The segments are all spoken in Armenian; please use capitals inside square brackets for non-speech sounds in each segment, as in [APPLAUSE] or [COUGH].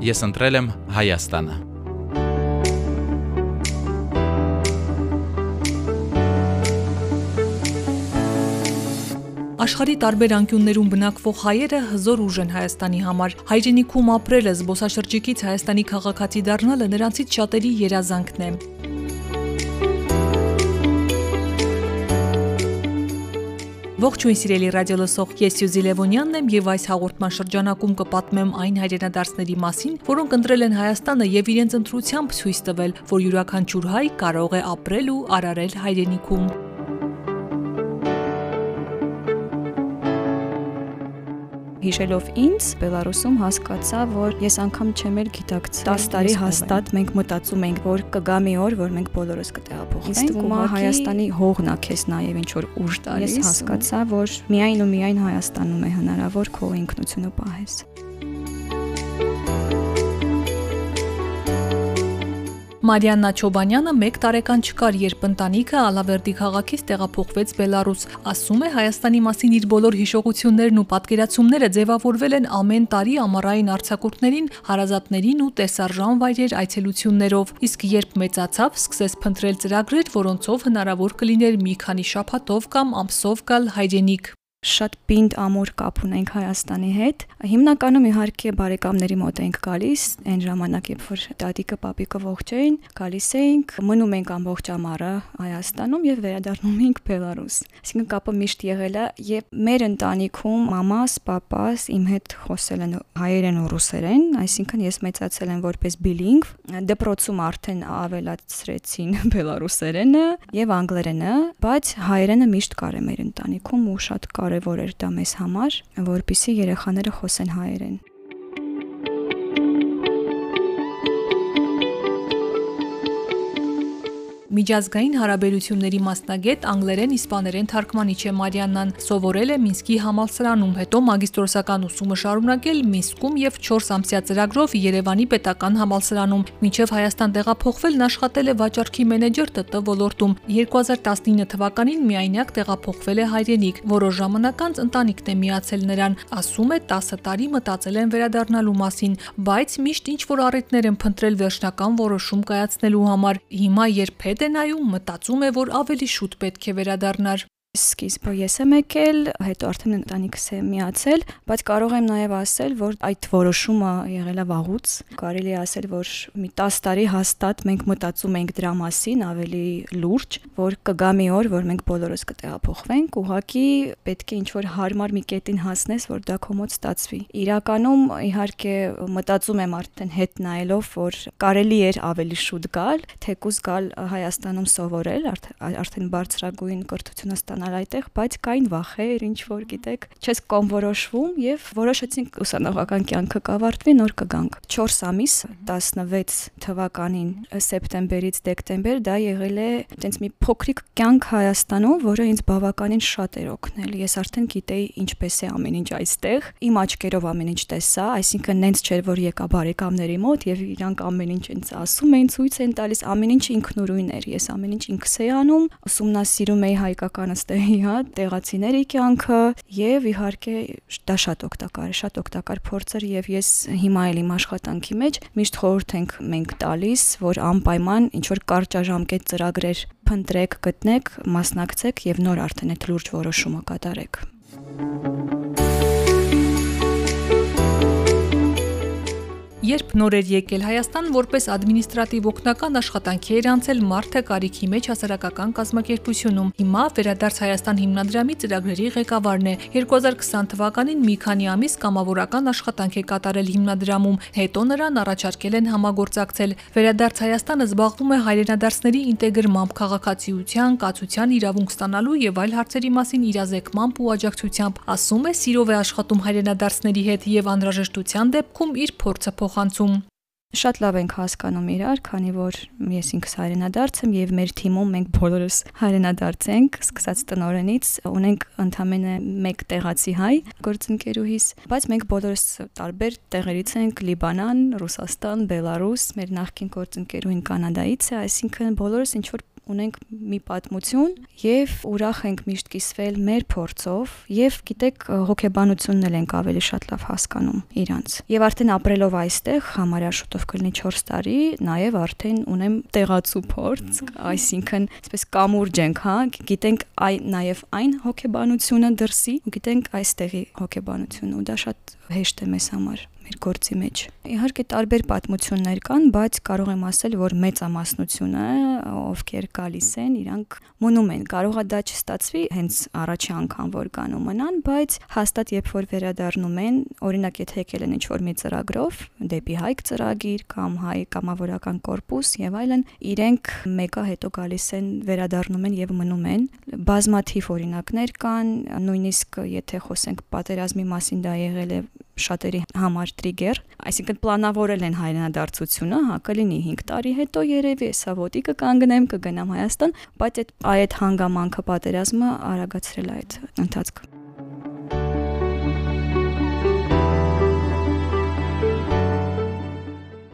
Ես ընտրել եմ Հայաստանը։ Աշխարի տարբեր անկյուններում բնակվող հայերը հզոր ուժ են Հայաստանի համար։ Հայրենիքում ապրելը, զբոսաշրջիկից Հայաստանի քաղաքացի դառնալը նրանցից շատերի երազանքն է։ Ողջույն սիրելի ռադիոլսող, ես Սյուզի Լևոնյանն եմ եւ այս հաղորդման շրջանակում կպատմեմ այն հայրենադարձների մասին, որոնք ընտրել են Հայաստանը եւ իրենց ընտրությամբ ցույց տվել, որ յուրաքանչյուր հայ կարող է ապրել ու արարել հայրենիքում։ Հիշելով ինձ, Բելարուսում հասկացա, որ ես անգամ չեմ էլ գիտակցել 10 տարի հաստատ մենք մտածում ենք, որ կգա մի օր, որ մենք բոլորս կտեղափոխենք։ Ինձ Հայաստանի հողն է քեզ նաև ինչ որ ուժ տալիս։ Ես հասկացա, որ միայն ու միայն Հայաստանում է հնարավոր քո ինքնությունը պահես։ Մարիաննա Չոբանյանը 1 տարեկան չկար, երբ ընտանիքը Ալավերդի քաղաքից տեղափոխվեց Բելարուս։ Ասում է, Հայաստանի մասին իր բոլոր հիշողություններն ու պատկերացումները ձևավորվել են ամեն տարի ամառային արձակուրդներին, հարազատներին ու տեսարժան վայրեր այցելություններով։ Իսկ երբ մեծացավ, սկսեց փնտրել ծրագրեր, որոնցով հնարավոր կլիներ մի քանի շաբաթով կամ ամսով գալ հայրենիք շատ պինդ ամուր կապ ունենք Հայաստանի հետ։ Հիմնականում իհարկե բարեկամների մոտ ենք գալիս, այն ժամանակ, երբ որ տատիկը, պապիկը ողջ էին, գալիս էինք, մնում ենք ամբողջ ամառը Հայաստանում եւ վերադառնում ենք Բելարուս։ Այսինքն կապը միշտ եղել է եւ մեր ընտանիքում մամաս, պապաս իմ հետ խոսել են հայերեն ու ռուսերեն, այսինքն ես մեծացել եմ որպես բիլինգվ, դպրոցում արդեն ավելացրեցին [LAUGHS] բելարուսերենը եւ անգլերենը, բայց հայերենը միշտ կար է մեր ընտանիքում ու շատ կար կարևոր էր դա մեզ համար, որpիսի երեխաները խոսեն հայերեն։ Միջազգային հարաբերությունների մասնագետ անգլերեն իսպաներեն թարգմանիչ է Մարիաննան, սովորել է Մինսկի համալսարանում, հետո մագիստրոսական ուսումը շարունակել Մինսկում եւ 4 ամսյա ծրագրով Երևանի պետական համալսարանում։ Մինչև Հայաստան տեղափոխվել նա աշխատել է վաճառքի մենեջեր ՏՏ ոլորտում։ 2019 թվականին միայնակ տեղափոխվել է հայրենիք, որոշ ժամանակ անց ընտանիքն է միացել նրան։ Ասում է 10 տարի մտածել են վերադառնալու մասին, բայց միշտ ինչ որ առիթներ են փնտրել վերջնական որոշում կայացնելու համար։ Հիմա երբ հետ է նայում, մտածում է, որ ավելի շուտ պետք է վերադառնար սկիզբը ես եմ եկել, հետո արդեն ընտանիքս է միացել, բայց կարող եմ նաև ասել, որ այդ որոշումը եղել է վաղուց։ Կարելի է ասել, որ մի 10 տարի հաստատ մենք մտածում ենք դրա մասին ավելի լուրջ, որ կգա մի օր, որ մենք բոլորս կտեղափոխվենք, ուղղակի պետք է ինչ-որ հարմար մի կետին հասնես, որ դա քո մոտ ստացվի։ Իրականում իհարկե մտածում եմ արդեն հետ նայելով, որ կարելի էր ավելի շուտ գալ, թեկուզ գալ Հայաստանում սովորել, արդեն բարձրագույն կրթությունը ստանալ ստանալ այդտեղ, բայց կային վախեր, ինչ որ գիտեք, չես կոնվորոշվում եւ որոշեցինք ուսանողական կյանքը կավարտվի, նոր կգանք։ 4 ամիս 16 թվականին սեպտեմբերից դեկտեմբեր դա եղել է այտենց մի փոքրիկ կյանք Հայաստանում, որը ինձ բավականին շատ էր օգնել։ Ես արդեն գիտեի ինչպես է ամեն ինչ այստեղ, իմ աչքերով ամեն ինչ տեսա, այսինքն նենց չէր որ եկա բարեկամների մոտ եւ իրանք ամեն ինչ ինձ ասում էին, ցույց են տալիս, ամեն ինչ ինքնուրույն էր։ Ես ամեն ինչ ինքս էի անում, ուսումնասիրում էի հայկական տեղի, հա, տեղացիների կյանքը եւ իհարկե դա շատ օգտակար է, շատ օգտակար փորձ էր եւ ես հիմա էլ իմ աշխատանքի մեջ միշտ խորհուրդ ենք մենք տալիս, որ անպայման ինչ որ կարճաժամկետ ծրագրեր փնտրեք, գտնեք, մասնակցեք եւ նոր արդեն այդ լուրջ որոշումը կատարեք։ Երբ նոր էր եկել Հայաստան, որպես ադմինիստրատիվ օգնական աշխատանքի էր անցել Մարթը կարիքի մեջ հասարակական կազմակերպությունում։ Հիմա Վերադարձ Հայաստան հիմնադրամի ծրագրերի ղեկավարն է։ 2020 թվականին մի քանի ամիս կամավորական աշխատանք է կատարել հիմնադրամում, հետո նրան առաջարկել են համագործակցել։ Վերադարձ Հայաստանը զբաղվում է հայրենադարձների ինտեգրմամբ, քաղաքացիության, կացության իրավունք ստանալու եւ այլ հարցերի մասին իրազեկմամբ ու աջակցությամբ։ Ասում է, սիրով է աշխատում հայրենադարձների հետ եւ անհրաժեշտության դեպքում իր փորձը փոխ փոխանցում։ Շատ լավ ենք հասկանում իրար, քանի որ ես ինքս հայրենադարձ եմ եւ մեր թիմում մենք բոլորս հայրենադարձ ենք, սկսած տնորենից, ունենք ընդամենը 1 տեղացի հայ գործընկերուհիս, բայց մենք բոլորս տարբեր տեղերից ենք՝ Լիբանան, Ռուսաստան, Բելարուս, մեր նախկին գործընկերուհին Կանադայից է, այսինքն բոլորս ինչ որ ունենք մի պատմություն եւ ուրախ ենք միշտ կիսվել մեր փորձով եւ գիտեք հոգեբանությունն էլ ենք ավելի շատ լավ հասկանում իրանց։ Եվ արդեն ապրելով այստեղ համարյա շուտով կլինի 4 տարի, նաեւ արդեն ունեմ տեղացու փորձ, այսինքն այսպես կամուրջ ենք, հա, գիտենք այ նաեւ այն հոգեբանությունը դրսի, գիտենք այստեղի հոգեբանությունը ու դա շատ հեշտ է մեզ համար մեր գործի մեջ։ Իհարկե տարբեր պատմություններ կան, բայց կարող եմ ասել, որ մեծամասնությունը, ովքեր գալիս են, իրանք մնում են։ Կարողա դա չստացվի հենց առաջի անգամ, որ կան ու մնան, բայց հաստատ երբ որ վերադառնում են, օրինակ եթե եկել են ինչ-որ մի ծրագրով, դեպի հայք ծրագիր կամ հայ կամավորական կորպուս եւ այլն, իրենք մեկը հետո գալիս են, վերադառնում են եւ մնում են։ Բազմաթիվ օրինակներ կան, նույնիսկ եթե խոսենք պատերազմի մասին դա եղել է շատերի համար տրիգեր, այսինքն պլանավորել են հայրենադարձությունը, հա, կլինի 5 տարի հետո երևի հեսա ոտի կկանգնեմ, կգնամ Հայաստան, բայց այդ այդ հանգամանքը պատերազմը արագացրել այդ ընթացքը։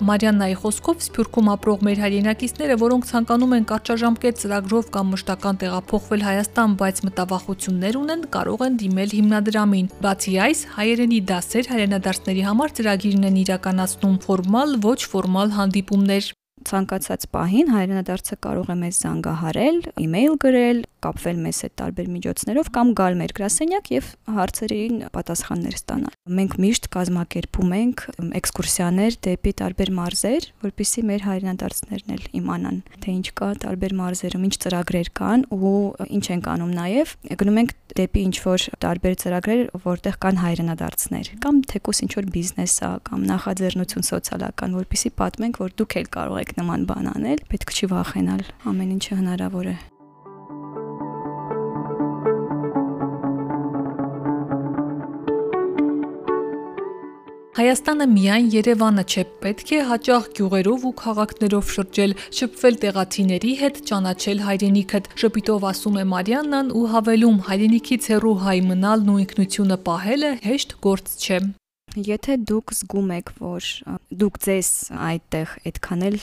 Մարիաննայի խոսքով Սփյուռքում ապրող մեր հայրենակիցները, որոնք ցանկանում են կարճաժամկետ ծրագրով կամ մշտական տեղափոխվել Հայաստան, բայց մտավախություններ ունեն, կարող են դիմել հիմնադրամին։ Բացի այս, հայերենի դասեր հայրենադարձների համար ծրագիրն են իրականացնում ֆորմալ, ոչ ֆորմալ հանդիպումներ ցանկացած պահին հայրենադարձը կարող է մեզ զանգահարել, email գրել, կապվել մեզ հետ տարբեր միջոցներով կամ գալ մեր գրասենյակ եւ հարցերին պատասխաններ ստանալ։ Մենք միշտ կազմակերպում ենք էքսկուրսիաներ դեպի տարբեր մարզեր, որpիսի մեր հայրենադարձներն էլ իմանան, թե ինչ կա տարբեր մարզերում, ինչ ծրագրեր կան ու ինչ ենք անում նաեւ։ Գնում ենք դեպի ինչ որ տարբեր ծրագրեր, որտեղ կան հայրենադարձներ կամ թեկուս ինչ որ բիզնես է կամ նախաձեռնություն սոցիալական, որpիսի պատմենք, որ դուք էլ կարող եք նման բան անել, պետք չի վախենալ, ամեն ինչը հնարավոր է։ Հայաստանը միայն Երևանը չէ, պետք է հաճախ գյուղերով ու քաղաքներով շրջել, շփվել տեղացիների հետ, ճանաչել հայրենիքդ։ Շփիտով ասում է Մարիաննան ու հավելում՝ հայրենիքից հեռու հայ մնալն ու ինքնությունը պահելը հեշտ գործ չէ։ Եթե դուք զգում եք, որ դուք ձեզ այդտեղ այդքան էլ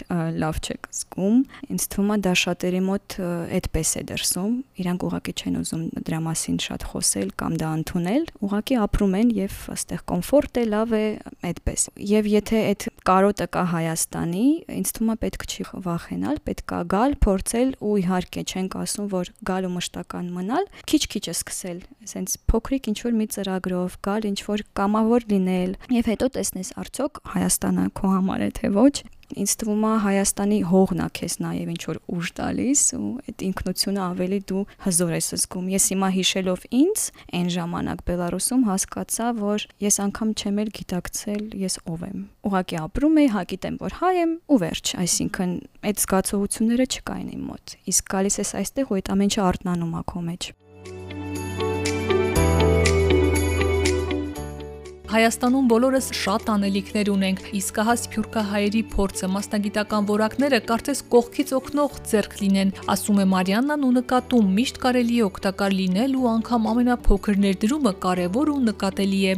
լավ չեք զգում, ինձ թվում է դա շատերի մոտ այդպես է դրսում, իրանք ուղղակի չեն ուզում դրա մասին շատ խոսել կամ դա ընդունել, ուղղակի ապրում են եւ այստեղ կոմֆորտ է, լավ է այդպես։ Եվ եթե այդ կարոտը կա Հայաստանի, ինձ թվում է պետք չի վախենալ, պետք է գալ, փորձել ու իհարկե չենք ասում, որ գալ ու մշտական մնալ, քիչ-քիչ է սկսել, ասենց փոքրիկ ինչ որ մի ծրագրով գալ, ինչ որ կամավոր լինել եւ հետո տեսնես արդյոք Հայաստանը քո համար է թե ոչ ինձ թվում է Հայաստանի հողն է քեզ նաև ինչ որ ուժ տալիս ու այդ ինքնությունը ավելի դու հզոր ես զգում։ Ես հիմա հիշելով ինձ այն ժամանակ Բելարուսում հասկացա, որ ես անգամ չեմ էլ գիտակցել ես ով եմ։ Ուղղակի ապրում եի, հա գիտեմ, որ հայ եմ ու վերջ, այսինքն այդ զգացողությունները չկային իմ մոտ։ Իսկ գալիս ես այստեղ ու այդ ամեն ինչը արտնանում է քո մեջ։ Հայաստանում բոլորս շատ անելիքներ ունենք, իսկ հա սփյուռքահայերի փորձը մասնագիտական որակները կարծես կողքից օգնող ձեռք լինեն, ասում է Մարիաննան ու նկատում միշտ կարելի է օգտակար լինել ու անգամ ամենափոքր ներդրումը կարևոր ու նկատելի է։